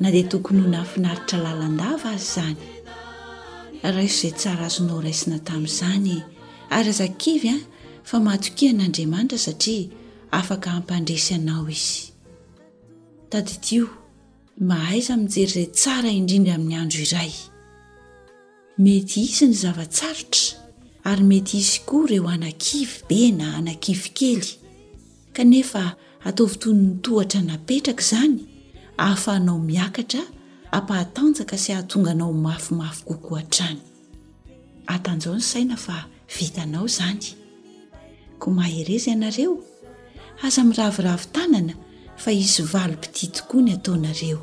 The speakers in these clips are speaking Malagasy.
Na dia tokony ho nahafinaritra lalandava aza izany. Raiso izay tsara azonao raisina tamin'izany, ary aza kivy fa matokia an'Andriamanitra satria afaka hampandresy anao Izy. Tadidio, Mahaiza mijery izay tsara indrindra amin'ny andro iray. Mety hisy ny zava-tsarotra ary mety hisy koa ireo anakivy be na anakivy kely, kanefa ataovy toy ny tohatra napetraka izany ahafahanao miakatra ampahatanjaka sy ahatonga anao mafimafy kokoa hatrany. Atanjao ny saina fa vitanao izany. Koa mahereza ianareo, aza miraviravy tanana fa hisy valim-pitia tokoa ny ataonareo.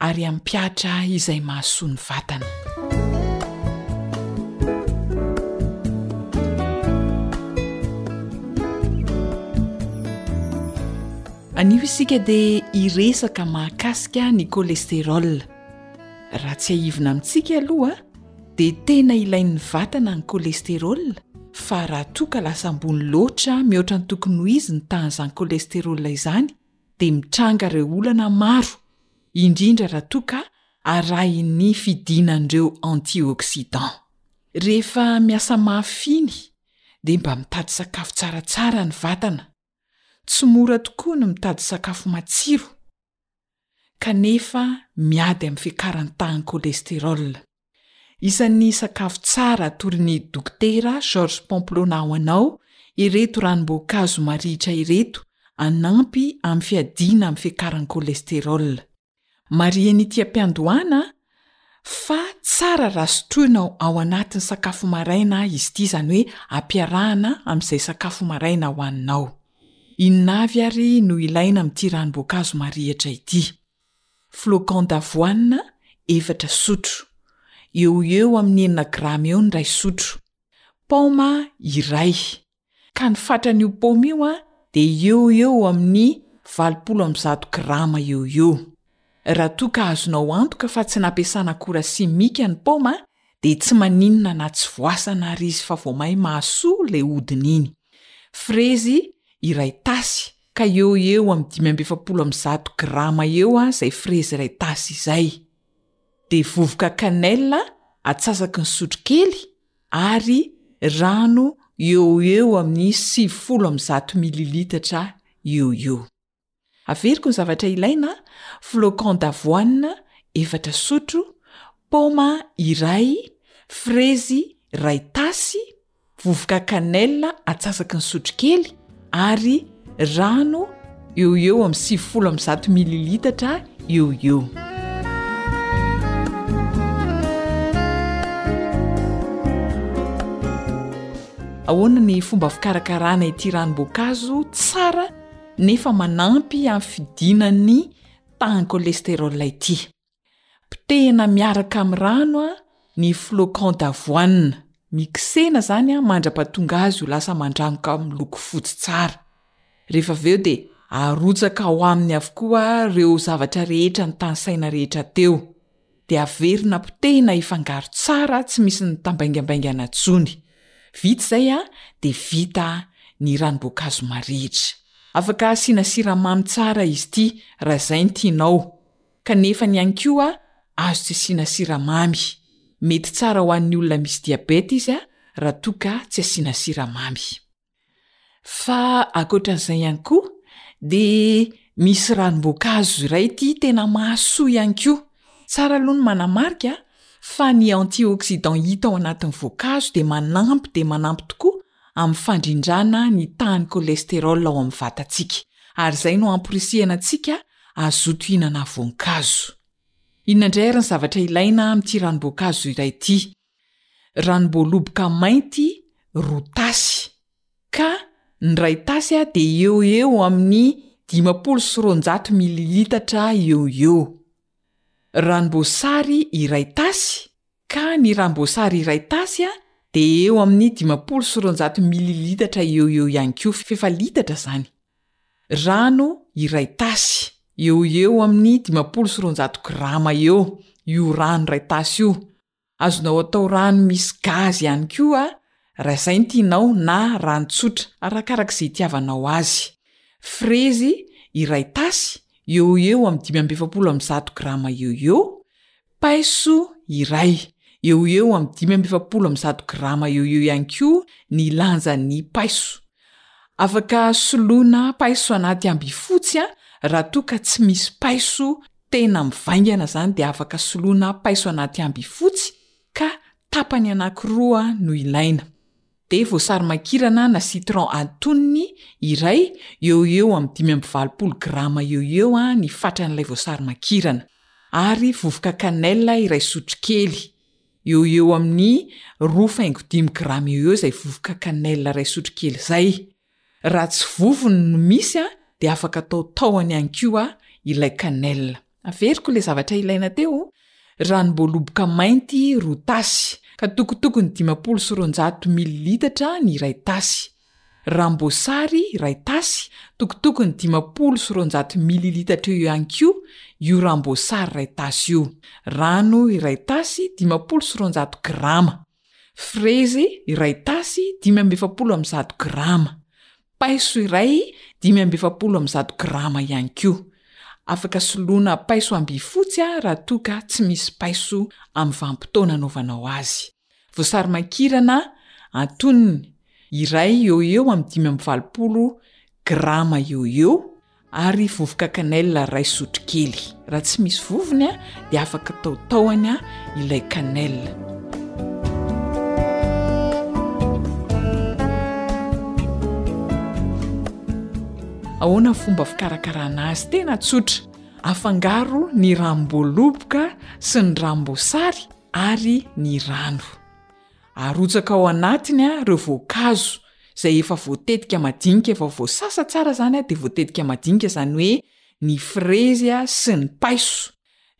Ary hampihatra izay mahasoa ny vatana. Anio isika dia hiresaka mahakasika ny cholestérol. Raha tsiahivina amintsika aloha dia tena ilain'ny vatana ny cholestérol fa raha toa ka lasa ambony loatra mihoatra ny tokony ho izy ny tahan'izany cholestérol izany dia mitranga ireo olana maro, indrindra raha toa ka arahin'ny fidinan'ireo antioxydants. Rehefa miasa mafy iny dia mba mitady sakafo tsaratsara ny vatana. Tsy mora tokoa ny mitady sakafo matsiro, kanefa miady amin'ny fiakarantahan'ny cholesterol. Isan'ny sakafo tsara atolon'ny Dokotera Georges Pamplona ho anao ireto ranom-boankazo marihitra ireto hanampy amin'ny fiadiana amin'ny fiakaran'ny cholesterol. Marihin'ny tiam-piandohana fa tsara raha sotroina ao anatin'ny sakafo maraina izy ity, izany hoe ampiarahana amin'izay sakafo maraina hohaninao. Inona avy ary no ilaina amin'ity ranom-boankazo marihitra ity? Flocon d'avoine efatra sotro, eo ho eo amin'ny enina grama eo ny iray sotro. Paoma iray, ka ny fatran'io paoma io dia eo ho eo amin'ny valopolo amby zato grama eo ho eo. Raha toa ka azonao antoka fa tsy nampiasana akora simika ny paoma dia tsy maninona na tsy voasana àry izy fa vao may mahasoa ilay hodiny iny. Frezy iray tasy, ka eo ho eo amin'ny dimy amby efapolo amin'ny zato grama eo izay frezy iray tasy izay. Dia vovoka cannelle atsasaky ny sotrokely ary rano eo ho eo amin'ny sivifolo amin'ny zato mililitatra eo ho eo. Averiko ny zavatra ilaina, flocons d'avoine efatra sotro, paoma iray, frezy iray tasy, Vovoka cannelle atsasaky ny sotrokely ary rano eo ho eo amin'ny sivifolo amby zato mililitatra eo ho eo. ahoana ny fomba fikarakarana ity ranom-boankazo tsara nefa manampy amin'ny fidinan'ny tahan'ny cholesterol ity Potehina miaraka amin'ny rano ny flocon d'avoine, mixena izany mandra-pahatonga azy ho lasa mandranoka miloko fotsy tsara. Rehefa avy eo dia arotsaka ao aminy avokoa ireo zavatra rehetra notanisaina rehetra teo. Dia averina potehina hifangaro tsara tsy misy mitambaingambaingana intsony. Vita izay dia vita ny ranom-boankazo marihitra. Afaka asiana siramamy tsara izy ity raha izay no tianao. Kanefa ny ihany koa azo tsy asiana siramamy. Mety tsara ho an'ny olona misy diabeta izy raha toa ka tsy asiana siramamy. Fa ankoatran'izay ihany koa dia misy ranom-boankazo iray ity tena mahasoa ihany koa. Tsara aloha ny manamarika fa ny antioxydants hita ao anatin'ny voankazo dia manampy dia manampy tokoa amin'ny fandrindrana ny tahan'ny cholestérol ao amin'ny vatantsika, ary izay no hamporisihana antsika hazoto hihinana voankazo. Inona indray ary ny zavatra ilaina amin'ity ranom-boankazo iray ity? Ranom-boaloboka mainty roa tasy, ka ny iray tasy dia eo ho eo amin'ny dimampolo sy roanjato mililitatra eo ho eo. ranom-boasary iray tasy, ka ny ranom-boasary iray tasy dia eo amin'ny dimampolo sy roanjato mililitatra eo eo ihany koa, f'efa litatra izany. Rano iray tasy, eo ho eo amin'ny dimampolo sy roanjato grama eo io rano iray tasy io. Azonao atao rano misy gazy ihany koa raha izay no tianao na rano tsotra, arakaraka izay itiavanao azy. Frezy iray tasy, eo ho eo amin'ny dimy amby efapolo amin'ny zato grama eo ho eo, paiso iray, eo ho eo amin'ny dimy amby efapolo amin'ny zato grama eo ho eo ihany koa ny lanjan'ny paiso. Afaka soloina paiso anaty ambifotsy raha toa ka tsy misy paiso Tena mivaingana izany dia afaka soloina paiso anaty amby fotsy ka tapany anankiroa no ilaina. Dia voasary makirana na citron atonony iray eo ho eo amin'ny dimy amby valopolo grama eo ho eo ny fatran'ilay voasary makirana. Ary vovoka cannelle iray sotrokely, eo ho eo amin'ny roa faingo dimy grama eo ho eo izay vovoka cannelle iray sotrokely izay. Raha tsy vovony no misy a dia afaka atao tahony ihany koa ilay cannelle. Averiko ilay zavatra ilaina teo, ranom-boaloboka mainty roa tasy, ka tokotokony dimampolo sy roanjato mililitatra ny iray tasy, ranom-boasary iray tasy, tokotokony dimampolo sy roanjato mililitatra eo ihany koa io ranom-boasary iray tasy io, rano iray tasy, dimampolo sy roanjato grama. frezy iray tasy dimy amby efapolo amby zato grama, paiso iray dimy amby efapolo amby zato grama ihany koa. Afaka soloana paiso ambifotsy raha toa ka tsy misy paiso amin'ny vanim-potoana anaovanao azy. Voasary makirana antonony iray eo ho eo amin'ny dimy amby valopolo grama eo ho eo ary vovoka cannelle iray sotro kely, raha tsy misy vovony dia afaka atao tahony ilay cannelle. Ahoana ny fomba fikarakarana azy? Tena tsotra, afangaro ny ranom-boaloboka sy ny ranom-boasary ary ny rano, arotsaka ao anatiny ireo voankazo izay efa voatetika madinika efa voasasa tsara izany a dia voatetika madinika izany hoe ny frezy a sy ny paiso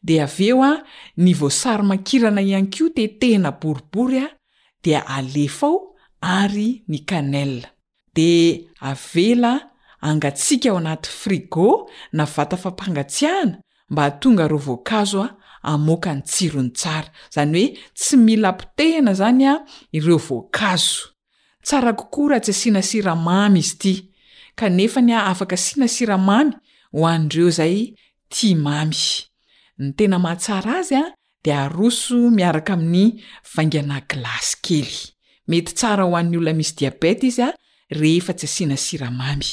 dia avy eo a ny voasary makirana ihany koa tetehina boribory a dia alefa ao ary ny cannelle dia avela angatsiaka ao anaty frigo na vata fampangatsiahana mba hahatonga ireo voankazo a hamoaka ny tsirony tsara izany hoe tsy mila potehina izany a ireo voankazo Tsara kokoa raha tsy asiana siramamy izy ity, kanefa ny ahy afaka asiana siramamy ho an'ireo izay tia mamy. Ny tena mahatsara azy dia aroso miaraka amin'ny vaingana gilasy kely. Mety tsara ho an'ny olona misy diabeta izy rehefa tsy asiana siramamy.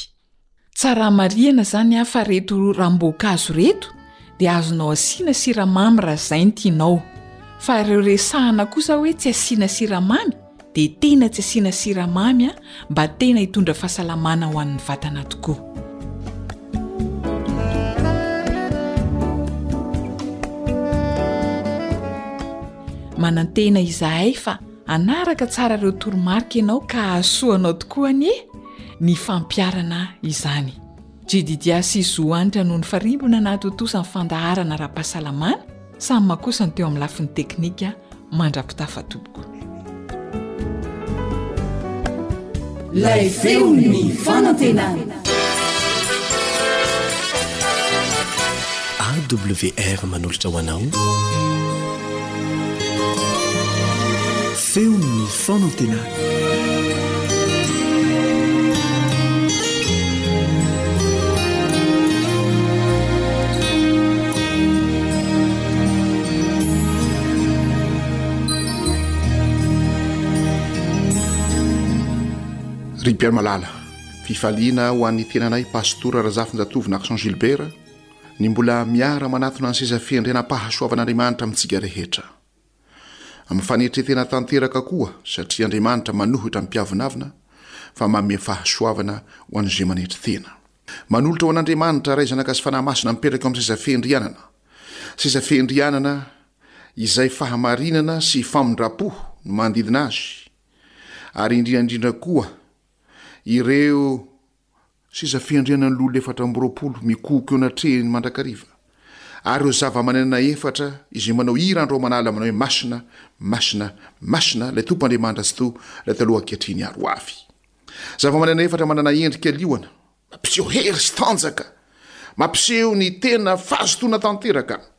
Tsara hamarihana zany a fa reto ranom-boankazo reto dia azonao asiana siramamy raha zay no tianao fa ireo resahana kosa hoe tsy asiana siramamy dia tena tsy asiana siramamy a mba tena hitondra fahasalamana ho an'ny vatana tokoa. Manantena izahay fa hanaraka tsara ireo toromarika ianao ka hahasoa anao tokoa anie! ny fampiharana izany. Jedidia sy Zohanitra no nifarimbona nahatontosa ny fandaharana ara-pahasalamana, Sama kosa ny teo amin'ny lafiny teknika mandra-pitafa tompoko. Lay feon'ny fanantenana. AWR manolotra ho anao. Feon'ny Fanantenana. Ry Mpiaimalala, fifaliana ho an'ny tenanay Pastora Razafinjatovo Nacson Gilbert ny mbola miara-manatona ny seza fiandrianam-pahasoavan'Andriamanitra amintsika rehetra. Amin'ny fanetren-tena tanteraka koa, satria Andriamanitra manohitra ny mpiavonavona, fa manome fahasoavana ho an'izay manetry tena. Manolotra ho an'Andriamanitra Ray, Zanaka sy Fanahy Masina mipetraka eo amin'ny seza fiandrianana. Seza fiandrianana izay fahamarinana sy famindram-po no manodidina azy, ary indrindra indrindra koa ireo. seza fiandrianan'ny loholona efatra amby roapolo mikohoka eo anatrehiny mandrakariva, ary ireo zavamananaina efatra izay manao hira andro aman'ala manao hoe, Masina, masina, masina ilay Tompo Andriamaniratsitoa, ilay taloha ankehitriny ary ho avy. Zavamananaina efatra manana endrika liona, mampiseho hery sy tanjaka, mampiseho ny tena fahazotoana tanteraka.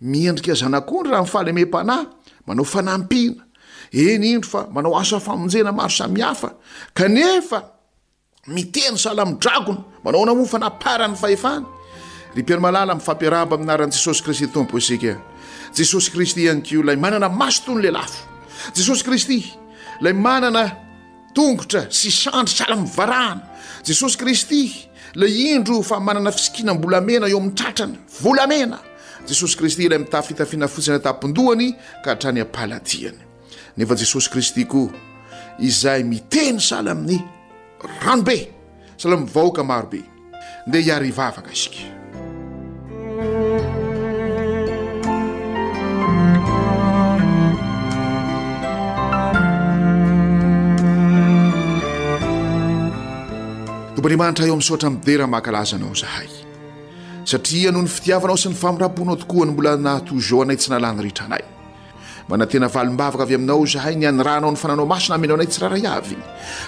Miendrika zanak'ondry raha ny fahalemem-panahy manao fanampiana, eny indro fa manao asa famonjena maro samihafa, kanefa miteny salamo-dragona, manao namoa fanaparan'ny fahefany. Ry mpihaino malala, mifampiarahaba amin'ny anaran'i Jesosy Kristy Tompo isika. Jesosy Kristy ihany koa ilay manana maso toy ny lelafo. Jesosy Kristy ilay manana tongotra sy sandry tsy ala mivarahana. Jesosy Kristy, ilay indro fa manana fisikinam-bolamena eo amin'ny tratrany, volamena! Jesosy Kristy ilay mitafy fitafiana fotsy any an-tampon-dohany ka hatrany am-paladiany. Nefa Jesosy Kristy koa izay miteny sahala amin'ny ranobe, sahala amin'ny vahoaka marobe. Ndeha hiary hivavaka isika. Tompon'Andriamanitra eo misaotra midera mankalaza anao zahay satria noho ny fitiavanao sy ny famiraponao tokoa no mbola nahatojo anay tsy nalany ritra anay Manantena valim-bavaka avy aminao izahay ny hanirahanao ny fananao masina amenao anay tsirairay avy.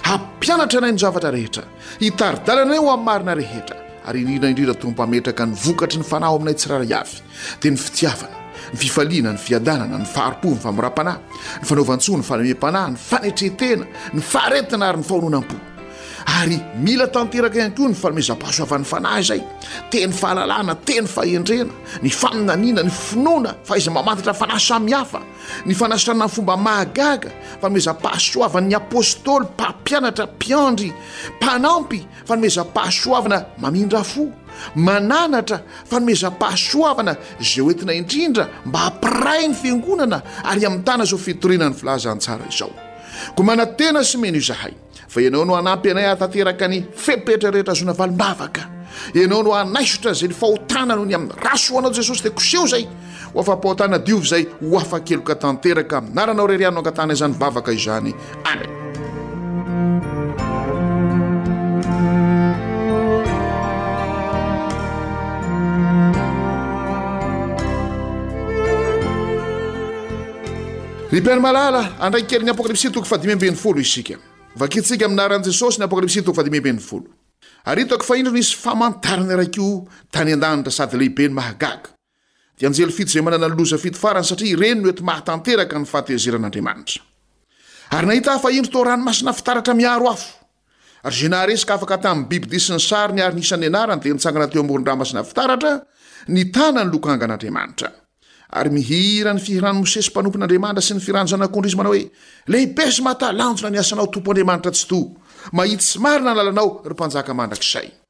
Hampianatra anay ny zavatra rehetra, hitari-dalana anay ho amin'ny marina rehetra, ary indrindra indrindra Tompo hametraka ny vokatry ny fanahy ao aminay tsirairay avy, dia ny fitiavana, ny fifaliana, ny fiadanana, ny fahari-po, ny famora-panahy, ny fanaovan-tsoa, ny falemem-panahy, ny fanetre-tena, ny faharetana ary ny fahononam-po. ary mila tanteraka ihany koa ny fanomezam-pahasoavan'ny fanahy izay teny fahalalana teny fahendrena ny faminaniana ny finoana fa iza mamantatra fanahy samihafa ny fanasana fomba mahagaga fanomezam-pahasoavan'ny apôstôly mpampianatra mpiandry mpanampy fanomezam-pahasoavana mamindra fo mananatra fanomezam-pahasoavana izay ho entina indrindra mba hampiray ny fiangonana ary amin'ny tana izao fitoriana ny filazantsara izao ko manantena sy meno izahay Fa Ianao no hanampy anay hahatanteraka ny fepetra rehetra azona valim-bavaka. Ianao no hanaisotra izay ny fahotana noho ny amin'ny raso ho anao Jesosy dia koseho izay ho afa-pahotana diovy izay ho afa-keloka tanteraka amin'aranao rery ano angatahana izany vavaka izany. Amen. Ry mpihaino malala, handray kely ny Apokalypsy toko fahadimy ambin'ny folo isika. Vakintsika amin'ny anaran'i Jesosy ny Apokalypsy toko fahadimy ambin'ny folo. Ary hitako fa indro nisy famantarana iray koa tany an-danitra sady lehibe no mahagaga. Dia anjely fito izay manana ny loza fito farany satria ireny no ety mahatanteraka ny fahatezeran'Andriamanitra. Ary nahita aho fa indro toa ranomasina fitaratra miaro afo. Genaresca afaka tamin'ny bibidia sy ny sariny ary ny isan'ny anarany dia nitsangana teo amoron-dranomasina fitaratra, nitana ny lokangan'Andriamanitra. Ary mihira ny fihiran'i Mosesy mpanompon'Andriamanitra sy ny fihiran'ny zanak'ondry izy manao hoe, Lehibe sy mahatalanjona ny asanao Tompo Andriamanitra Tsitoha, mahitsy sy marina ny lalanao, ry Mpanjaka mandrakizay.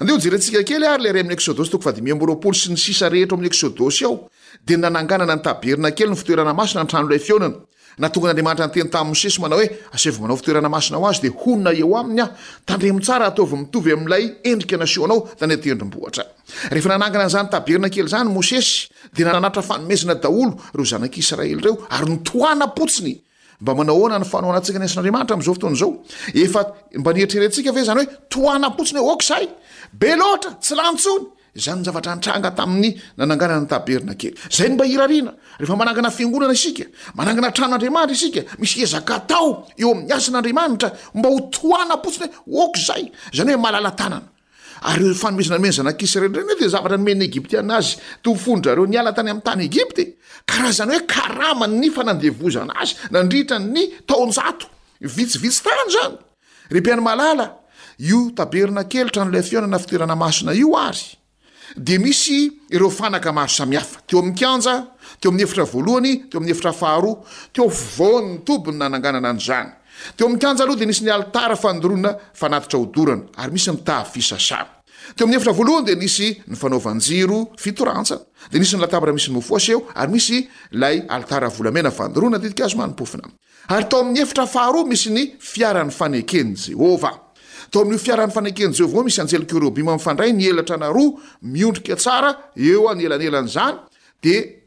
Andeha hojerentsika kely ary ilay iray amin'ny Eksodosy toko fahadimy amby roapolo sy ny sisa rehetra ao amin'ny Eksodosy ao dia nananganana ny tabernakely ny fitoerana masina ny trano iray fihaonana. Natongan'Andriamanitra niteny tamin'i Mosesy manao hoe, Asevo manao fitoerana masina ho azy dia honina eo aminy aho. Tandremo tsara, ataovy mitovy amin'ilay endrika nasehonao tany an-tendrombohitra. Rehefa nanangana an'izany tabernakely izany Mosesy dia nananatra fanomezana daholo ireo zanak'Israely ireo ary notohana-potsiny Mba manao ahoana ny fanohanantsika ny asan'Andriamanitra amin'izao fotoana izao? Efa mba nieritreretintsika ve izany hoe tohanam potsiny hoe ok zahay, be loatra, tsy lany intsony? Izany ny zavatra nitranga tamin'ny nananganana ny tabernakely. Izay no mba hirariana rehefa manangana fiangonana isika, manangana tranon'Andriamanitra isika, misy ezaka atao eo amin'ny asan'Andriamanitra mba ho tohanam potsiny hoe ok izay, izany hoe malala-tanana. Ary ireo fanomezana omen'ny zanak'Israely ireo anie dia zavatra nomen'ny Egyptiana azy teo fon-dry zareo niala tany amin'ny tany Egypta e. Karazana hoe karaman'ny fanandevozana azy nandritra ny taonjato vitsivitsy tany izany. Ry mpianimalala, io taberna kely tranolay fihaonana fitoerana masina io ary dia misy ireo fanaka maro samihafa teo amin'ny kianja, teo amin'ny efitra voalohany, teo amin'ny efitra faharoa, teo afovoan'ny tobiny nananganana an'izany. Teo amin'ny kianja aloha dia nisy ny alitara fandoroana fanatitra odorana ary misy ny tavy fisasana. Teo amin'ny efitra voalohany dia nisy ny fanaovan-jiro fito rantsana. Dia nisy ny latabatra misy ny mofoasy eo ary misy ilay alitara volamena fandoroana ditin-kazo manimpofona. Ary tao amin'ny efitra faharoa misy ny fiaran'ny faneken'i Jehovah. Tao amin'io fiaran'ny faneken'i Jehovah io misy anjely kerobima mifandray ny elatra anaroa miondrika tsara eo anelanelan'izany dia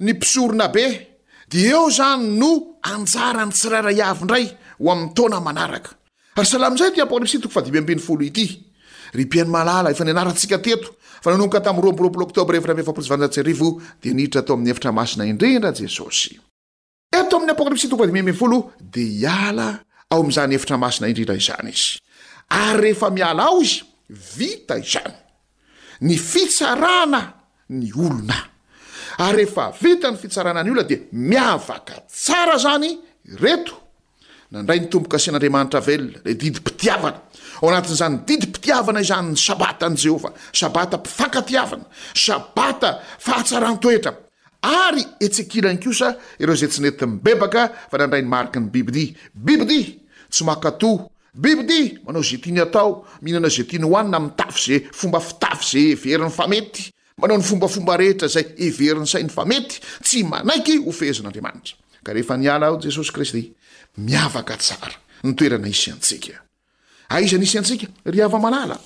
ny mpisoronabe, dia eo izany no anjaran'ny tsirairay avy indray ho amin'ny taona manaraka. Ary sahala amin'izay ity Apokalypsy toko fahadimy ambin'ny folo ity. Ry mpihaino malala, efa nianarantsika teto fa nanomboka tamin'ny roa amby roapolo Oktobra efatra amby efapolo sy valonjato sy arivo dia niditra tao amin'ny efitra masina indrindra Jesosy. Eto amin'ny Apokalypsy toko dimy ambin'ny folo dia hiala ao amin'izany efitra masina indrindra izany izy. Ary rehefa miala ao izy, vita izany. Ny fitsarana ny olona. Ary rehefa vita ny fitsarana ny olona dia miavaka tsara izany ireto. Nandray ny tombo-kasen'Andriamanitra Avela ilay didim-pitiavana. Ao anatin'izany didim-pitiavana izany ny Sabatan'i Jehovah, Sabata mpifankatiavana, Sabata fahatsaran-toetra. Ary etsy ankilany kosa ireo izay tsy nety nibebaka fa nandray ny mariky ny bibidia. Bibidia tsy mankatò, bibidia manao izay tiany atao, mihinana izay tiany hohanina, mitafy izay fomba fitafy izay heveriny fa mety, Manao ny fombafomba rehetra izay heverin'ny sainy fa mety, tsy manaiky ho fehezin'Andriamanitra. Ka rehefa niala ao Jesosy Kristy, miavaka tsara ny toerana isiantsika. Aiza ny isiantsika? Ry hava-malala,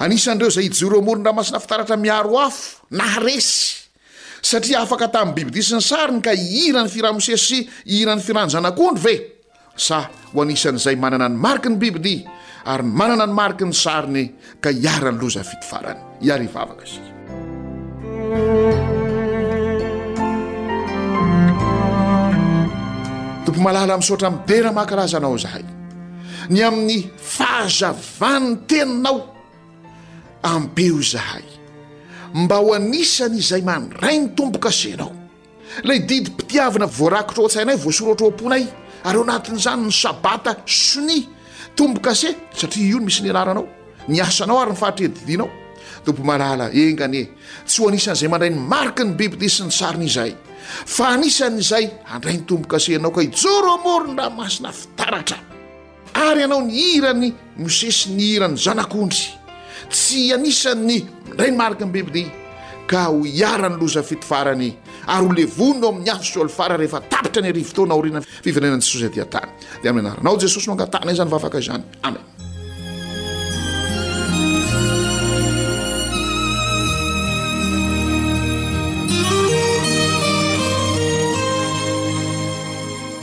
anisan'ireo izay hijoro amoron-dramasina fitaratra miaro afo na haresy. Satria afaka tamin'ny bibidia sy ny sariny ka hihira ny firamosesy sy hihira ny firan'ny zanak'ondry ve? Sa ho anisan'izay manana ny mariky ny bibidia ary manana ny mariky ny sariny ka iharan'ny loza fito farany? Hiary hivavaka isika. Tompo malala, misaotra midera maha-kalaza Anao izahay ny amin'ny fahazavan'ny Teninao. Ambeo izahay mba ho anisan'izay mandray ny tombo-kasenao. Ilay didim-pitiavana voarakitra ao an-tsainay, voasoratra ao am-ponay, ary ao anatin'izany ny Sabata sonia, tombo-kase, satria io no misy ny anaranao, ny asanao ary ny fahatredidianao. Tompo malala, enga anie, tsy ho anisan'izay mandray ny mariky ny bibidia sy ny sariny izahay, fa anisan'izay handray ny tombo-kase Anao ka hijoro amoron'ny ranomasina fitaratra. Ary ianao ny hiran'i Mosesy ny hiran'ny zanak'ondry, tsy anisan'ny mindray marika mibebdi, ka ho iharan'ny loza fito farany, ary ho levony eo amin'ny afo Sheol fara rehefa tapitra ny arivo taona aorianan'ny fiverenan'i Jesosy aty an-tany. Dia amin'ny anaranao Jesosy no angatahanay izany vavaka izany. Amen.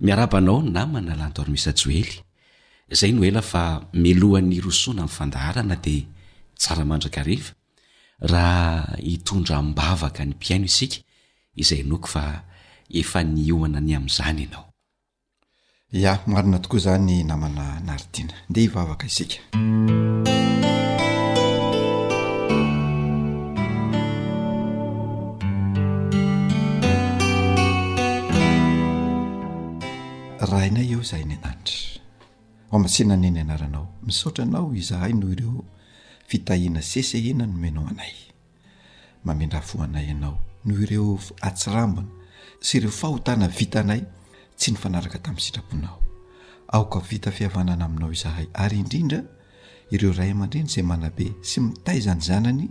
Miarahaba anao namana Landormisa Joely, zay no ela fa mialohan'ny hirosoana amin'ny fandaharana dia tsara mandrakariva raha hitondra am-bavaka ny mpihaino isika izay inoako fa efa niomana ny amin'izany ianao. Ya, marina tokoa izany namana Naritina. Ndeha hivavaka isika. Rainay eo izahay ny ananitra. Hoamasina ny anaranao. Misaotra anao izahay noho ireo fitahiana sesehena nomenao anay. Mamindrà fo anay Ianao noho ireo atsirambina sy ireo fahotana vitanay tsy nifanaraka tamin'ny sitraponao. Aoka vita fihavanana aminao izahay ary indrindra ireo ray aman-dreny izay manabe sy mitaiza ny zanany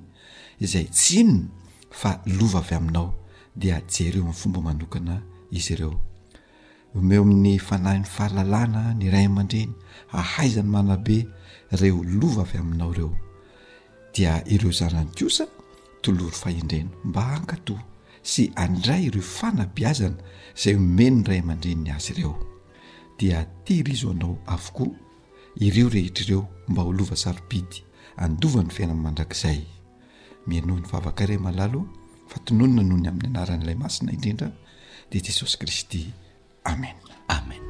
izay tsy inona fa lova avy aminao dia jereo amin'ny fomba manokana izy ireo. Omeo amin'ny Fanahy ny fahalalana ny ray aman-dreny hahaizany manabe ireo lova avy aminao ireo, dia ireo zanany kosa tolory fahendrena mba hankato sy handray ireo fanabeazana izay omen'ny ray aman-dreniny azy ireo. Dia tehirizo anao avokoa ireo rehetra ireo mba ho lova sarobidy handova ny fiainany mandrakizay. Mihainoa ny vavaka iray malalo fa tononina noho ny amin'ny anaran'ilay masina indrindra dia Jesosy Kristy. Amen. Amen.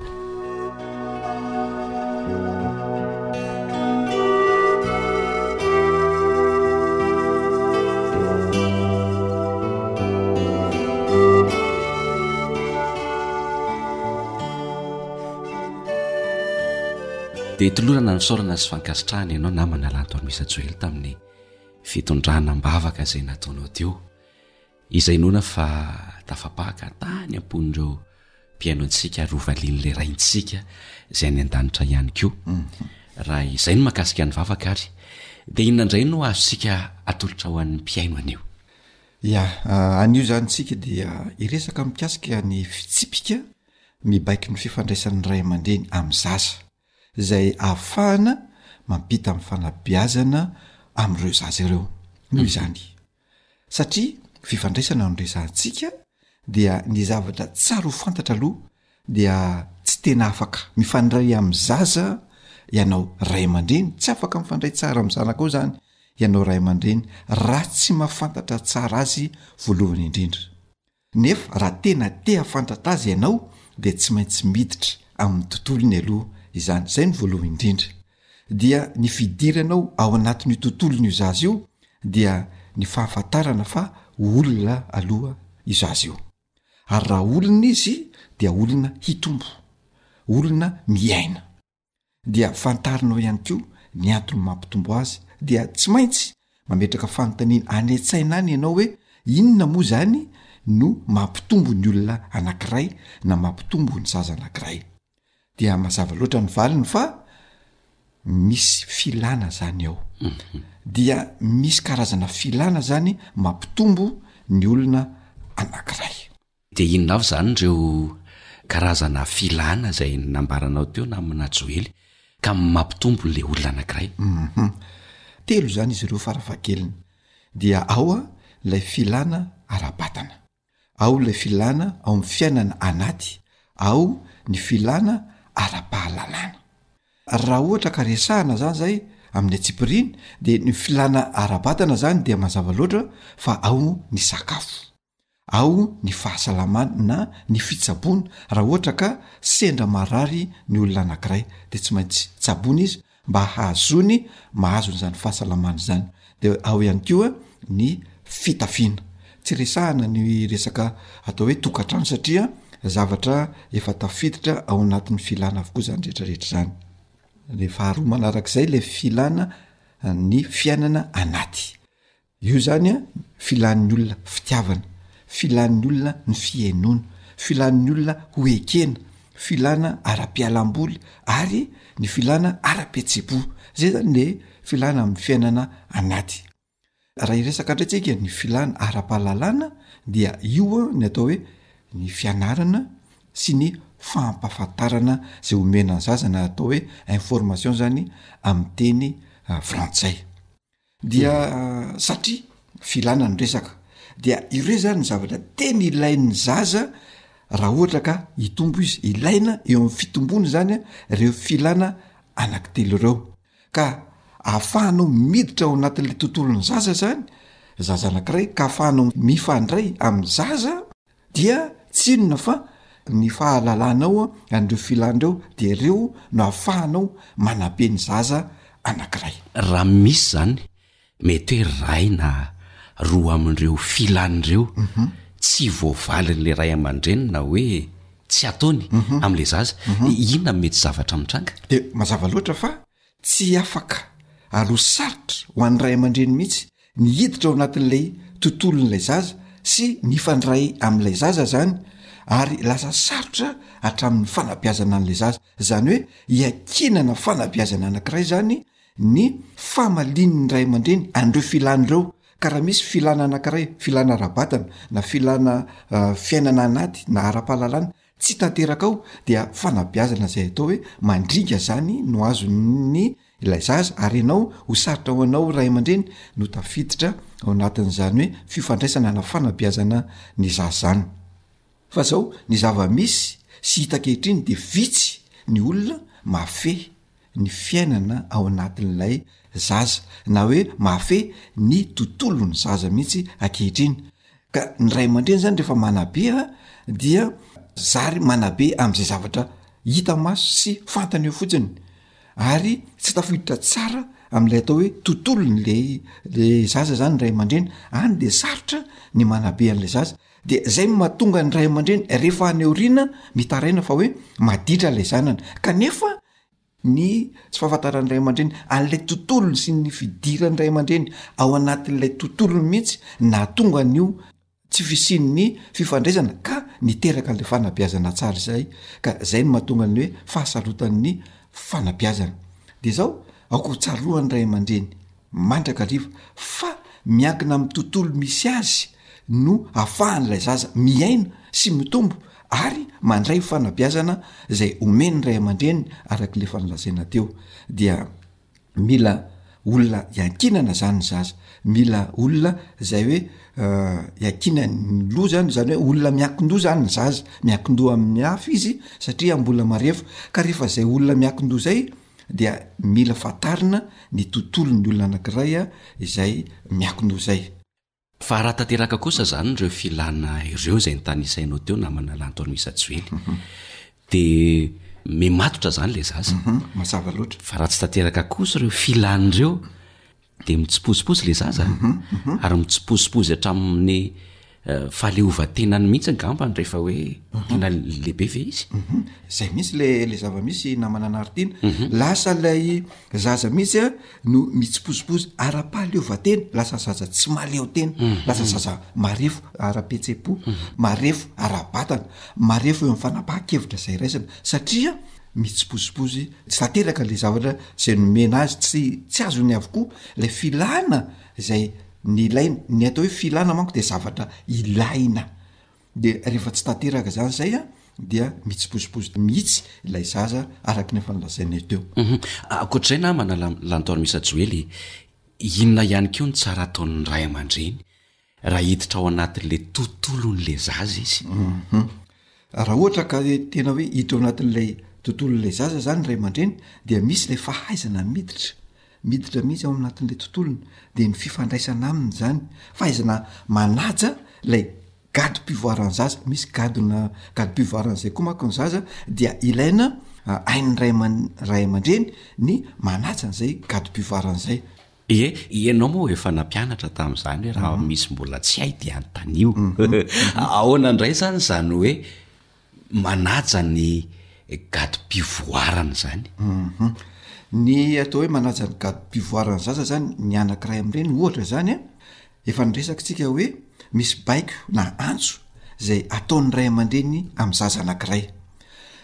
Dia tolorana ny fisaorana sy fankasitrahana ianao namana Lanto Amisa Joel tamin'ny fitondrana am-bavaka izay nataonao teo, izay noana fa tafapaka tany am-pon'ireo mpihaino antsika ary hovalian'ilay Raintsika izay any an-danitra ihany koa. Mhm. Raha izay no makasika ny vavaka ary, dia inona indray no azontsika atolotra ho an'ny mpihaino anio? Ya, ah, anio izany tsika dia hiresaka mikasika ny fitsipika mibaiko ny fifandraisan'ny ray aman-dreny amin'ny zaza. izay ahafahana mampita amin'ny fanabeazana amin'ireo zaza ireo. Noho izany, satria fifandraisana no resahantsika, dia ny zavatra tsara ho fantatra aloha dia tsy tena afaka mifandray amin'ny zaza ianao ray aman-dreny, tsy afaka mifandray tsara amin'ny zanakao izany ianao ray aman-dreny raha tsy mahafantatra tsara azy voalohany indrindra. Nefa raha tena te hafantatra azy ianao dia tsy maintsy miditra amin'ny tontolony aloha izany, izay no voalohany indrindra. Dia ny fidiranao ao anatin'io tontolony io zaza io dia ny fahafantarana fa olona aloha io zaza io. Ary raha olona izy dia olona hitombo, olona miaina. dia fantarinao ihany koa ny antony mampitombo azy dia tsy maintsy mametraka fanontaniana any an-tsaina any ianao hoe inona moa izany no mampitombo ny olona anankiray na mampitombo ny zaza anankiray dia mazava loatra ny valiny fa misy filana zany ao mhm. dia misy karazana filana zany mampitombo ny olona anankiray Dia inona avy izany ireo karazana filana izay nambaranao teo namana Joely ka mampitombo ilay olona anankiray? Humm. Telo izany izy ireo farafahakeliny. Dia ao ilay filana ara-batana, ao ilay filana ao amin'ny fiainana anaty, ao ny filana ara-pahalalana. Raha ohatra ka resahana izany izay amin'ny antsipiriany dia ny filana ara-batana izany dia mazava loatra fa ao ny sakafo. ao ny fahasalamany na ny fitsaboana raha ohatra ka sendra marary ny olona anankiray dia tsy maintsy tsaboina izy mba hahazoany mahazo an'izany fahasalamana izany de ao ihany koa ny fitafiana tsy resahana ny resaka atao hoe tokantrano satria zavatra efa tafiditra ao anatin'ny filana avokoa izany rehetrarehetra izany le faharoa manarak'izay le filana ny fiainana anaty Io izany an, filan'ny olona fitiavana, filan'ny olona ny fihenoana, filan'ny olona ho ekena, filana ara-pialam-boly ary ny filana ara-pihetseham-po. Izay izany ilay filana amin'ny fiainana anaty. Raha hiresaka indray tsika ny filana ara-pahalalana dia io an ny atao hoe ny fianarana sy ny fampahafantarana izay omena ny zaza na atao hoe information izany amin'ny teny frantsay. Dia satria filana ny resaka dia ireo zany ny zavatra tena ilain'ny zaza raha ohatra ka hitombo izy, ilaina eo amin'ny fitombony zany a reo filana anaky telo reo ka ahafahanao miditra ao anatin'le tontolon'ny zaza zany zaza anakiray ka ahafahanao mifandray amin'ny zaza dia tsy inona fa ny fahalalanao an'ireo filana ireo dia ireo no ahafahanao manabe ny zaza anankiray. Raha misy izany, mety hoe iray na roa amin'ireo filana ireo tsy voavalin'ilay ray aman-dreny na hoe tsy ataony amin'ilay zaza, inona no mety zavatra mitranga? Dia mazava loatra fa Tsy afaka ary sarotra ho an'ny ray aman-dreny mihitsy ny hiditra ao anatin'ilay tontolon'ilay zaza sy mifandray amin'ilay zaza izany ary lasa sarotra hatramin'ny fanabeazana an'ilay zaza. Izany hoe iankinana fanabeazana anankiray izany ny famalian'ny ray aman-dreny an'ireo filàny ireo, ka raha misy filàna anankiray, filàna ara-batana na filàna fiainana anaty na ara-pahalalana Tsy tanteraka ao dia fanabeazana izay atao hoe mandringa izany no azon'ny ilay zaza ary ianao ho sarotra ho anao ray aman-dreny no tafiditra ao anatin'izany hoe fifandraisana na fanabeazana ny zaza izany fa izao ny zava-misy sy hita ankehitriny dia vitsy ny olona mahafehy ny fiainana ao anatin'ilay zaza na hoe mahafehy ny tontolon'ny zaza mihitsy ankehitriny ka ny ray aman-dreny zany rehefa manabe a dia zary manabe am'izay zavatra hita maso sy fantany eo fotsiny ary tsy tafiditra tsara am'ilay atao hoe tontolony le le zaza zany ny ray aman-dreny any de sarotra ny manabe an'ilay zaza De zay no mahatonga ny ray aman-dreny rehefa any aoriana mitaraina fa hoe maditra lay zanany kanefa ny tsy fahafantaran'ny ray aman-dreny an'lay tontolony sy ny fidiran'ny ray aman-dreny ao anatin'ilay tontolony mihitsy nahatonga an'io tsy fisian'ny fifandraisana ka niteraka an'lay fanabeazana tsara izay ka zay no mahatonga ny hoe fahasarotan'ny fanabeazana de zao aoka ho tsaroan'ny ray aman-dreny mandrakariva fa miankina amin'ny tontolo misy azy no afahan'ilay zaza miaina sy mitombo ary mandray fanabeazana izay omen'ny ray aman-dreny araka ilay efa nolazaina teo dia mila olona iankinana zany ny zaza mila olona izay hoe iankinan'ny loha zany izany hoe olona miankin-doha zany ny zaza miankin-doha amin'ny hafa izy satria mbola marefo ka rehefa izay olona miankin-doha izay dia mila fantarina ny tontolon'ny olona anankiray izay miakina ho izay. Fa raha tanteraka kosa izany ireo filana ireo izay nitanisainao teo namana Lanton Misajoely dia mimatotra izany ilay zaza. Mazava loatra. Fa raha tsy tanteraka kosa ireo filana ireo dia mitsipozipozy ilay zaza mhm, mhm. ary mitsipozipozy hatramin'ny eh, fahaleovantenany mihitsy angambany rehefa hoe mhm. tena lehibe ve izy zay mihitsy le le zava-misy namana anaritiana lasa lay zaza mihitsy a no mitsipozipozy ara-pahaleovantena lasa zaza tsy maleo tena lasa zaza marefo ara-petsepo marefo ara-batana marefo eo amn'ny fanapaha-kevitra zay raisana satria mitsipozipozy tsy tanteraka le zavatra zay nomena azy tsy tsy azony avokoa lay filana zay nilaina ny atao hoe filana manko de zavatra ilaina de rehefa tsy tanteraka zany zay a dia mitsipozipozy mihitsy ilay zaza araky ny efa nilazainay teo. Uhum, ankoatr'izay namana la- lantaormisa joely e, inona ihany koa ny tsara ataon'ny ray aman-dreny Raha hiditra ao anatin'le tontolon'le zaza izy. Hum. Raha ohatra ka hoe tena hoe hiditra ao anatin'ilay tontolon'ilay zaza zany ny ray aman-dreny dia misy ilay fahaizana miditra, miditra mihitsy ao anatin'ilay tontolony, dia ny fifandraisana aminy zany, fahaizana manaja ilay gadim-pivoaran'ny zaza, misy gadona gadim-pivoaran'izay koa manko ny zaza, dia ilaina hain'ny ray aman- ray aman-dreny ny manaja an'izay gadim-pivoarany izay. Ie, ianao moa efa nampianatra tamin'izany hoe raha misy mbola tsy hay dia anontanio. Ahoana indray izany izany hoe manaja ny gadim-pivoarana izany? Ny atao hoe manaja ny gadim-pivoaran'ny zaza izany, ny anankiray amin'ireny ohatra izany an, efa niresaka isika hoe misy baiko na antso izay ataon'ny ray aman-dreny amin'ny zaza anankiray.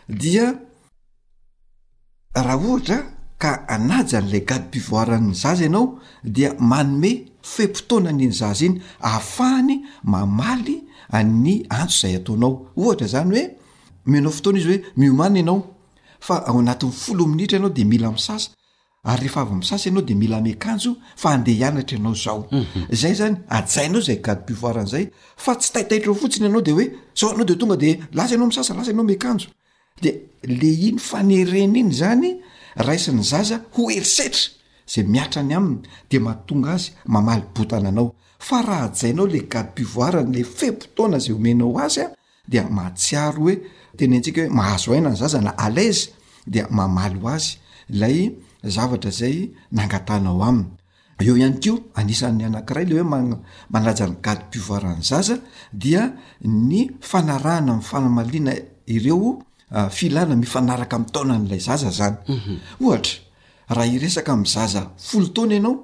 Dia Raha ohatra ka hanaja an'ilay gadim-pivoaran'ny zaza ianao dia manome fe-potoana ny iny zaza iny ahafahany mamaly an'ny antso izay ataonao. Ohatra izany hoe omenao fotoana izy hoe miomana ianao fa ao anatin'ny folo minitra ianao dia mila misasa. ary rehefa avy misasa ianao de mila miakanjo fa handeha hianatra ianao zao zay zany ajainao zay gade pivoire an'zay fa tsy taitaitra eo fotsiny ianao de hoe zao anao de tonga de lasa ianao misasa lasa ianao miakanjo de le iny fanerena iny zany raisin'ny zaza ho herisetra zay miatra any aminy de mahatonga azy mamaly botana anao fa raha ajainao le gade pivoire n'le fe-potoana zay omenao azy a dia mahatsiaro hoe teny antsika hoe mahazo aina ny zaza na alaise dia mamaly ho azy lay zavatra zay nangatahanao aminy eo ihany ko anisan'ny anankiray le hoe man- manaja ny gady pivoaran'ny zaza dia ny fanarahana am fanamaliana ireo ah, filana mifanaraka am taonan'ilay zaza zany ohatra raha iresaka am zaza folo taona ianao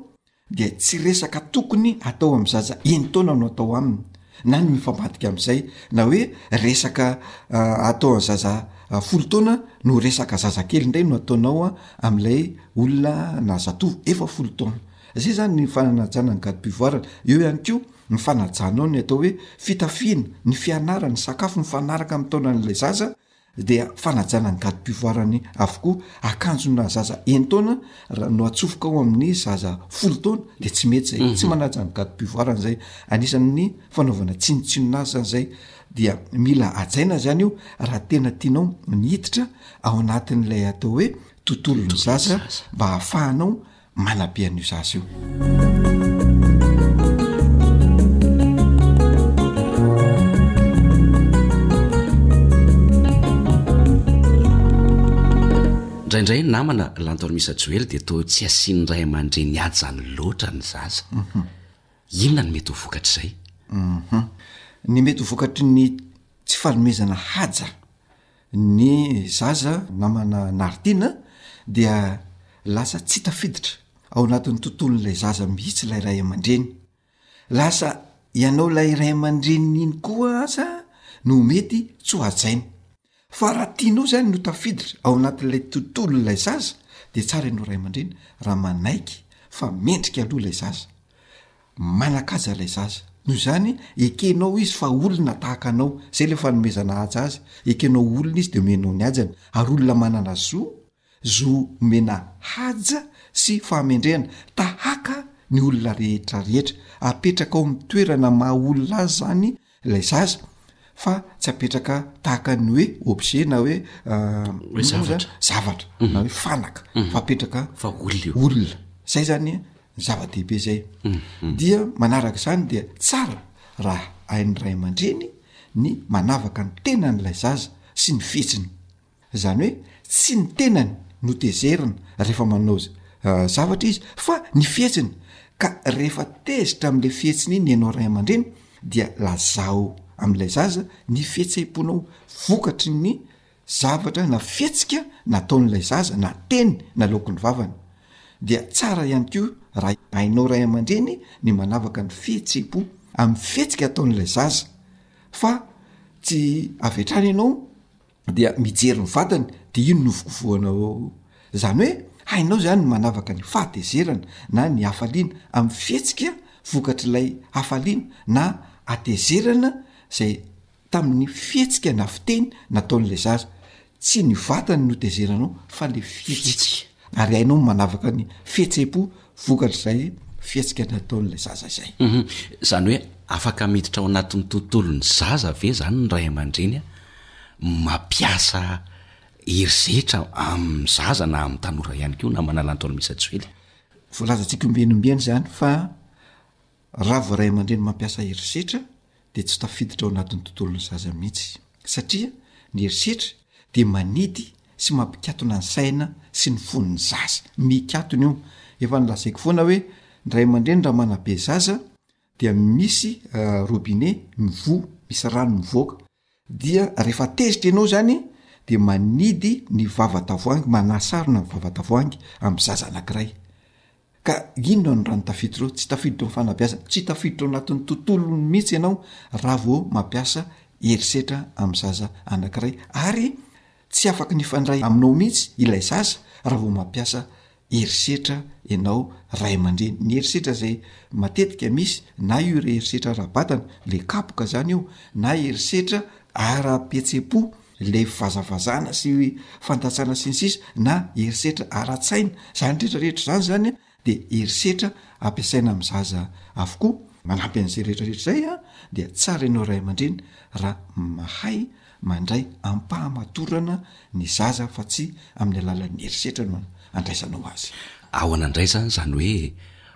dia tsy resaka tokony atao amin'ny zaza enin-taona no atao aminy na ny mifambadika amin'izay na hoe resaka atao an'ny zaza folo taona no resaka zazakely indray no ataonao a am'ilay olona na zatovo efa folo taona zay zany ny fananajana ny gadim-pivoarana eo ihany ko ny fanajanao ny atao hoe fitafiana ny fianarany sakafo mifanaraka amin'ny taonan'ilay zaza dia fanajana ny gadim-pivoarany avokoa, akanjona zaza enin-taona raha no atsofoka ao amin'ny zaza folo taona dia tsy mety zay, tsy manaja ny gadim-pivoarany zay, anisan'ny fanaovana tsinontsinona azy zany zay, dia mila hajaina zany io raha tena tianao ny hiditra ao anatin'ilay atao hoe tontolon'ny zaza mba hahafahanao manabe an'io zaza ioindraindray ny namana lanton misa joely dia to tsy asiany ray aman-dre ny ajany loatra ny zaza mhm. inona ny mety ho vokatr'izay mhm. ny mety ho vokatry ny tsy fanomezana haja ny zaza namana Nardina dia lasa tsy tafiditra ao anatin'ny tontolon'ilay zaza mihitsy ilay ray aman-dreny. Lasa ianao ilay ray aman-dreniny iny koa aza no mety tsy ho hajaina. Fa raha tianao izany no tafiditra ao anatin'ilay tontolon'ilay zaza dia tsara ianao ray aman-dreny raha manaiky fa mendrika aloha ilay zaza. Manan-kaja ilay zaza. Noho izany, ekenao izy fa olona tahaka anao. Izay ilay fanomezana haja azy. Ekenao ho olona izy dia omenao ny hajany. Ary olona manana zo, zo omena haja sy fahamendrehana, tahaka ny olona rehetra rehetra. Apetrakao amin'ny toerana maha-olona azy izany ilay zaza fa tsy apetraka tahaka ny hoe objet na hoe hoe zavatra zavatra na hoe fanaka fa apetraka fa olona eo olona zay zany ny zava-dehibe zay dia manaraka izany dia tsara raha hain'ny ray aman-dreny ny manavaka ny tenan'ilay zaza sy ny fihetsiny Izany hoe tsy ny tenany no tezerina rehefa manao zavatra izy fa ny fihetsiny, ka rehefa tezitra amin'ilay fihetsiny iny ianao ray aman-dreny dia lazao amin'ilay zaza ny fihetseham-ponao vokatry ny zavatra na fihetsika nataon'ilay zaza na teny nalaoky ny vavany. Dia tsara ihany koa raha hainao ray aman-dreny ny manavaka ny fihetseham-po amin'ny fihetsika ataon'ilay zaza fa tsy avy hatrany ianao dia mijery ny vatany de iny novokovohana ao io. Zany hoe hainao zany ny manavaka ny fahatezerana na ny hafaliana amin'ny fihetsika vokatr'ilay hafaliana na hatezerana zay tamin'ny fihetsika na fiteny nataon'ilay zaza. Tsy ny vatany no tezeranao fa le fihetsika. ary hainao ny manavaka ny fihetseham-po vokatr'izay fihetsika nataon'ilay zaza izay. Izany hoe afaka miditra ao anatin'ny tontolon'ny zaza ve izany ny ray aman-dreny mampiasa herisetra amin'ny zaza na amin'ny tanora ihany koa na manala ny taona miisa tsy ho ela e? Voalazantsika ombieny ombieny izany fa. Raha vao ray aman-dreny mampiasa herisetra dia tsy tafiditra ao anatin'ny tontolon'ny zaza mihitsy, satria ny herisetra dia manidy sy mampikatona ny saina sy ny fon'ny zaza, mikatona io, efa nolazaiko foana hoe ny ray aman-dreny raha manabe zaza dia misy robinet mivoha, misy rano mivoaka, dia rehefa tezitra ianao zany de manidy ny vavatavoahangy manasarona ny vavatavoahangy am zaza anakiray ka inona no rano tafiditra ao tsy tafiditra ao fanabeazana tsy tafiditra ao anatin'ny tontolony mihitsy ianao raha vao mampiasa herisetra am zaza anakiray ary Tsy afaka nifandray aminao mihitsy ilay zaza raha vao mampiasa herisetra ianao ray aman-dreny. Ny herisetra izay matetika misy na io re herisetra ara-batana, le kapoka izany io, na herisetra ara-pihetsem-po, le fivazavazana sy fandatsana sy ny sisa, na herisetra ara-tsaina, izany rehetra rehetra izany zany dia herisetra ampiasaina amin'ny zaza avokoa. Manampy an'izay rehetra rehetra izay dia tsara ianao ray aman-dreny raha mahay mandray am-pahamatorana ny zaza fa tsy amin'ny alalan'ny herisetra no andraisanao azy. Ahoana indray izany izany hoe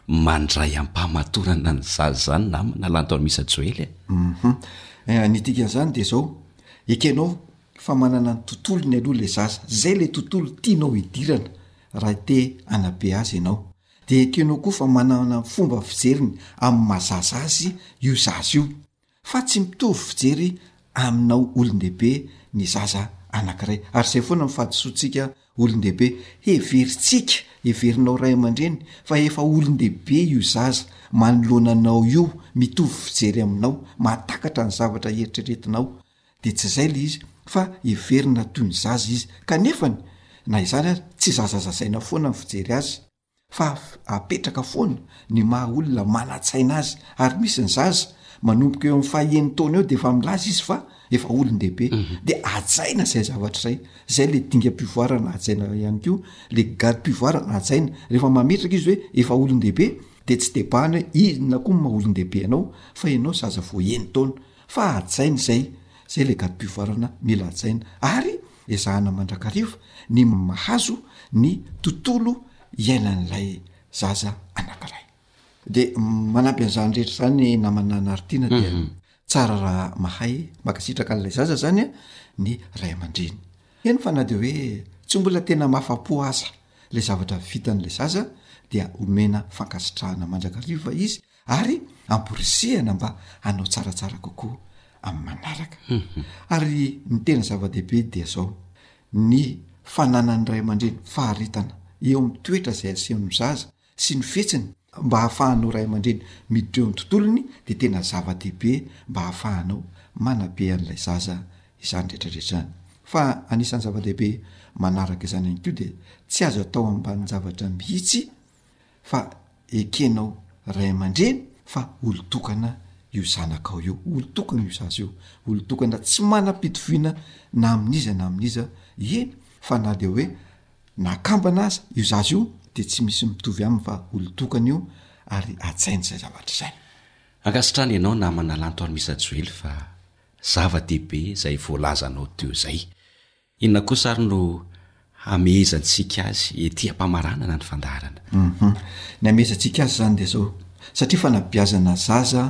mandray am-pahamatorana ny zaza izany namana Lantoamisa Joely a? Hum-hum. Ny dikan'izany dia izao, ekenao fa manana ny tontolony aloha ilay zaza, izay ilay tontolo tianao hidirana, Raha te hanabe azy ianao, dia ekenao koa fa manana ny fomba fijeriny amin'ny maha zaza azy io zaza io, fa tsy mitovy fijery aminao olon-dehibe ny zaza anankiray. Ary izay foana no fahadisoantsika olon-dehibe, heverintsika, heverinao ray aman-dreny, fa efa olon-dehibe io zaza manoloana anao io, mitovy fijery aminao, mahatakatra ny zavatra eritreretinao, dia tsy izay ilay izy fa heverina toy ny zaza izy kanefany na izany aza tsy zazazazaina foana ny fijery azy fa apetraka foana ny maha olona manan-tsaina azy ary misy ny zaza manomboka eo amin'ny fahen'ny taona eo dia efa milaza izy fa efa olon-dehibe mhm. dia ajaina izay zavatra izay izay le dingam-pivoarana ajaina ihany koa le gadom-pivoarana ajaina rehefa mametraka izy hoe efa olon-dehibe de tsy debany hoe inona koa ma olon-dehibe ianao fa ianao zaza voaeny taona fa hajaina izay izay ilay gadobio farana mila hajaina ary ezahana mandrakariva ny mahazo ny tontolo iainan'ilay zaza anankiray de manampy an'izany rehetra izany namana naritina dia mhm. tsara raha mahay makasitraka an'ilay zaza zany a ny ray aman-dreny heno fa na de hoe tsy mbola tena mafapo aza lay zavatra vitan'ilay zaza dia omena fankasitrahana mandrakariva izy ary amporisihana mba hanao tsaratsara kokoa amin'ny manaraka ary ny tena zava-dehibe dia zao ny fananan'ny ray aman-dreny faharetana eo amin'ny toetra izay asehon'ny zaza sy ny fihetsiny mba hahafahanao ray aman-dreny miditra eo ny tontolony de tena zava-dehibe mba hahafahanao manabe an'ilay zaza izany rehetrarehetra izany fa anisan'ny zava-dehibe manaraka izany ihany koa de tsy azo atao ambanin-javatra mihitsy fa ekenao ray aman-dreny fa olon-tokana io zanakao io, olon-tokana io zaza io, olon-tokana tsy manam-pitoviana na amin'iza na amin'iza, eny fa na dia hoe na kambana aza io zaza io de tsy misy mitovy aminy fa olon-tokana io ary hajaina izay zavatra izay. Ankasitrahana ianao namana Lanto Armisa Joely fa zava-dehibe izay voalazanao teo izay. Inona kosa ary no hamehezantsika azy ety am-pamaranana ny fandaharana? Um, ny hamehezantsika azy izany dia izao, satria fanabeazana zaza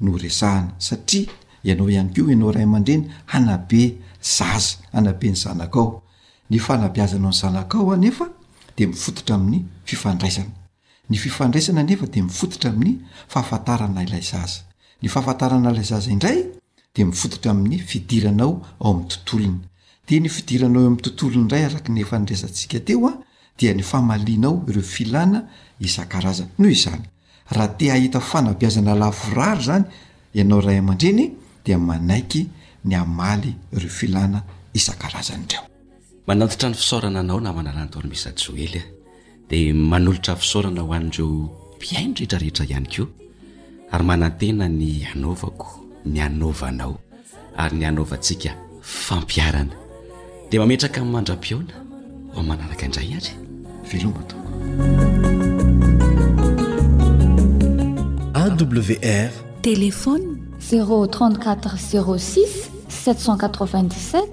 no resahana, satria ianao ihany koa, ianao ray aman-dreny, hanabe zaza, hanabe ny zanakao. Ny fanabeazanao ny zanakao anefa dia mifototra amin'ny fifandraisana. Ny fifandraisana anefa dia mifototra amin'ny fahafantarana ilay zaza. Ny fahafantarana ilay zaza indray dia mifototra amin'ny fidiranao ao amin'ny tontolony. Dia ny fidiranao eo amin'ny tontolony indray araka ny efa niresatsika teo dia ny famalianao ireo filana isan-karazany. Noho izany, raha te hahita fanabeazana lavorary izany ianao ray aman-dreny dia manaiky ny hamaly ireo filana isan-karazany ireo. Manantitra ny fisaorana anao namana Lantoa Misa Joely a. Dia manolotra fisaorana ho an'ireo mpihaino rehetra rehetra ihany koa ary manantena ny hanaovako, ny hanaovanao ary ny hanaovantsika fampiharana. Dia mametraka amin'ny mandra-pihaona ho amin'ny manaraka indray ary. Veloma tompoko. AWR Téléphone 034 06 797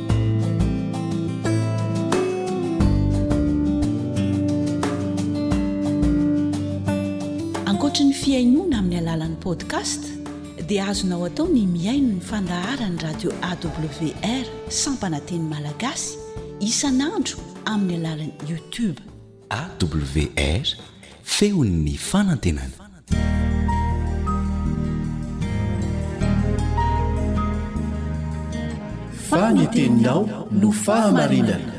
Ankoatry ny fihainoana amin'ny alalan'ny podcast dia azonao atao ny mihaino ny fandaharan'ny radio AWR sampana teny malagasy isan'andro amin'ny alalan'ny YouTube. AWR, Feon'ny fanantenana. Fa ny teninao no fahamarinana.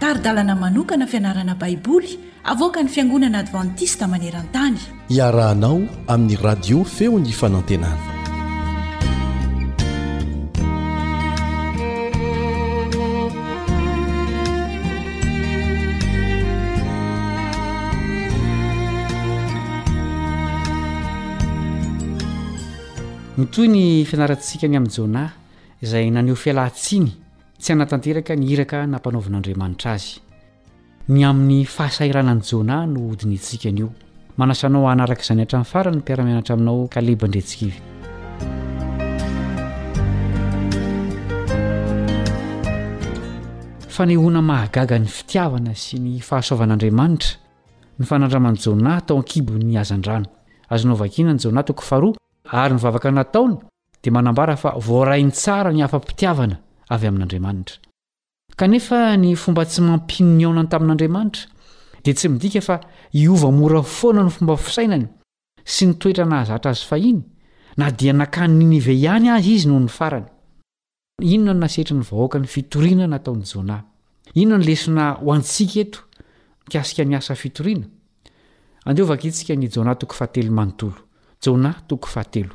Tari-dalana manokana fianarana Baiboly Avoakan'ny Fiangonana Advantista maneran-tany. Iarahanao amin'ny Radio Feon'ny Fanantenana. Mitohy ny fianarantsika ny amin'i Jona izay naneho fialan-tsiny tsy hanatanteraka ny iraka nampanaovin'Andriamanitra azy. Ny amin'ny fahasahiranan'i Jona no hodinihintsika anio. Manasa anao hanaraka izany hatramin'ny farany ny mpiara-mianatra aminao Caleb Andriantsikivy. Fanehoana mahagaga ny fitiavana sy ny fahasoavan'Andriamanitra ny fanandraman'i Jona tao an-kibon'ny hazandrano. Azonao vakiana ny Jona toko faharoa, ary ny vavaka nataony dia manambara fa voarainy tsara ny afa-pitiavana avy amin'Andriamanitra. Kanefa, ny fomba tsy mampino ny aonany tamin'Andriamanitra dia tsy midika fa hiova mora foana ny fomba fisainany sy ny toetra nahazatra azy fahiny, na dia nankany Ninive ihany aza izy nony farany. Inona no nasetry ny vahoaka ny fitoriana nataon'i Jona? Inona no lesona ho antsika eto mikasika ny asa fitoriana? Andeha hovakintsika ny Jona toko fahatelo manontolo. Jona toko fahatelo.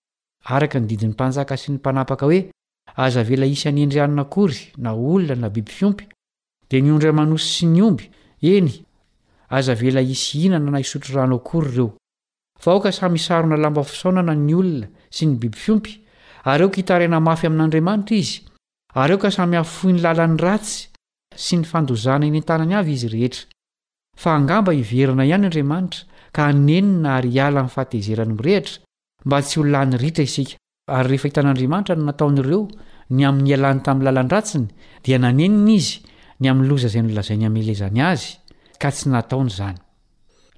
Araka ny didin'ny mpanjaka sy ny mpanapaka hoe aza avela hisy hanendry anona akory na olona na biby fiompy, dia ny ondry aman'osy sy ny omby, eny, aza avela hisy hihinana na hisotro rano akory ireo. Fa aoka samy hisarona lamba fisaonana ny olona sy ny biby fiompy, ary aoka hitaraina mafy amin'Andriamanitra izy, ary aoka samy hafoy ny lalan'ny ratsy sy ny fandozana eny an-tanany avy izy rehetra. Fa angamba hiverina ihany Andriamanitra ka hanenina ary hiala amin'ny fahatezeran'ny mirehitra, mba tsy ho lany ritra isika. Ary rehefa hitan'Andriamanitra ny nataon'ireo ny amin'ny nialany tamin'ny lalan-dratsiny, dia nanenina Izy ny amin'ny loza izay nolazainy hamelezany azy, ka tsy nataony izany.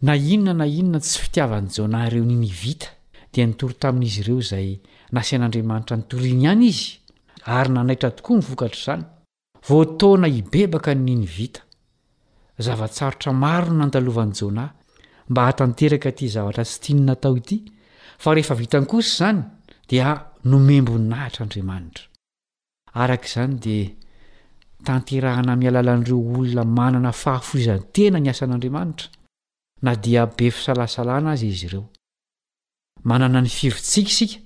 Na inona na inona tsy fitiavan'i Jona ireo Ninivita, dia nitory tamin'izy ireo izay nasain'Andriamanitra nitoriany ihany Izy, ary nanaitra tokoa ny vokatr'izany. Voataona hibebaka ny Ninivita. Zava-tsarotra maro no nandalovan'i Jona mba hahatanteraka ity zavatra tsy tiany natao ity, fa rehefa vitany kosa izany, dia nomem-boninahitra Andriamanitra. Araka izany, dia tanterahana amin'ny alalan'ireo olona manana fahafoizan-tena ny asan'Andriamanitra, na dia be fisalasalana aza izy ireo. Manana ny firintsika isika,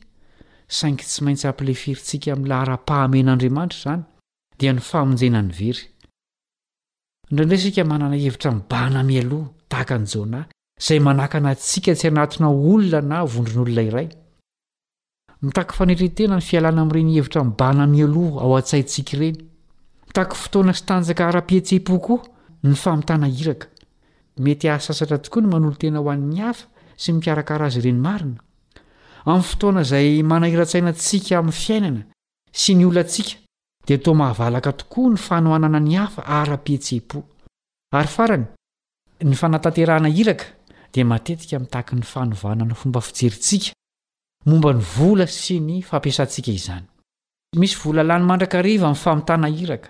saingy tsy maintsy ampilefirintsika amin'ny laharam-pahamen'Andriamanitra izany, dia ny famonjena ny very. Indraindray isika manana hevitra mibahana mialoha, tahaka an'i Jona, izay manakana antsika tsy hanatona olona na vondron'olona iray. Mitaky fanetren-tena ny fialana amin'ireny hevitra mibahana mialoha ao an-tsaintsika ireny. Mitaky fotoana sy tanjaka ara-pihetseham-po koa ny famitana iraka. Mety hahasasatra tokoa ny manolo-tena ho an'ny hafa sy mikarakara azy ireny marina, amin'ny fotoana izay manahira-tsaina antsika amin'ny fiainana sy ny olantsika, dia toa mahavalaka tokoa ny fanohanana ny hafa ara-pihetseham-po. Ary farany, ny fanatanterahana iraka dia matetika mitaky ny fanovana ny fomba fijerintsika momba ny vola sy ny fampiasantsika izany. Misy vola lany mandrakariva amin'ny famitana iraka,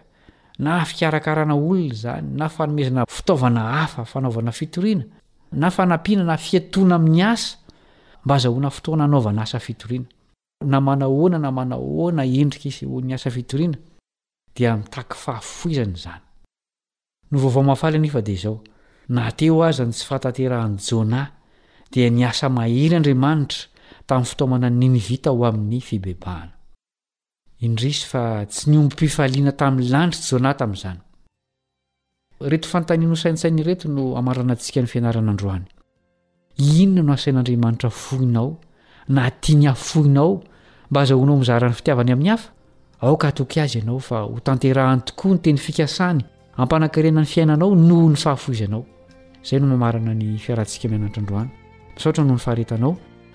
na fikarakarana olona izany, na fanomezana fitaovana hafa fanaovana fitoriana, na fanampiana na fiatoana amin'ny asa mba hazahoana fotoana hanaovana asa fitoriana. Na manahoana na manahoana endrika isehoan'ny asa fitoriana, dia mitaky fahafoizana izany. Ny vaovao mahafaly anefa dia izao, Na teo aza ny tsy fahatanterahan'i Jona, dia niasa mahery Andriamanitra tamin'ny fitaomana ny Ninivita ho amin'ny fibebahana. Indrisy fa tsy niombom-pifaliana tamin'ny landry Jona tamin'izany. Ireto fanontaniana hosaintsaina ireto no hamaranantsika ny fianarana androany. Inona no asain'Andriamanitra foinao na tiany hafoinao mba azahoanao mizara ny fitiavany amin'ny hafa? Aoka hatoky Azy ianao fa hotanterahany tokoa ny teny fikasany hampanan-karena ny fiainanao noho ny fahafoizanao. Izay no mamarana ny fiarahantsika mianatra androany. Misaotra noho ny faharetanao.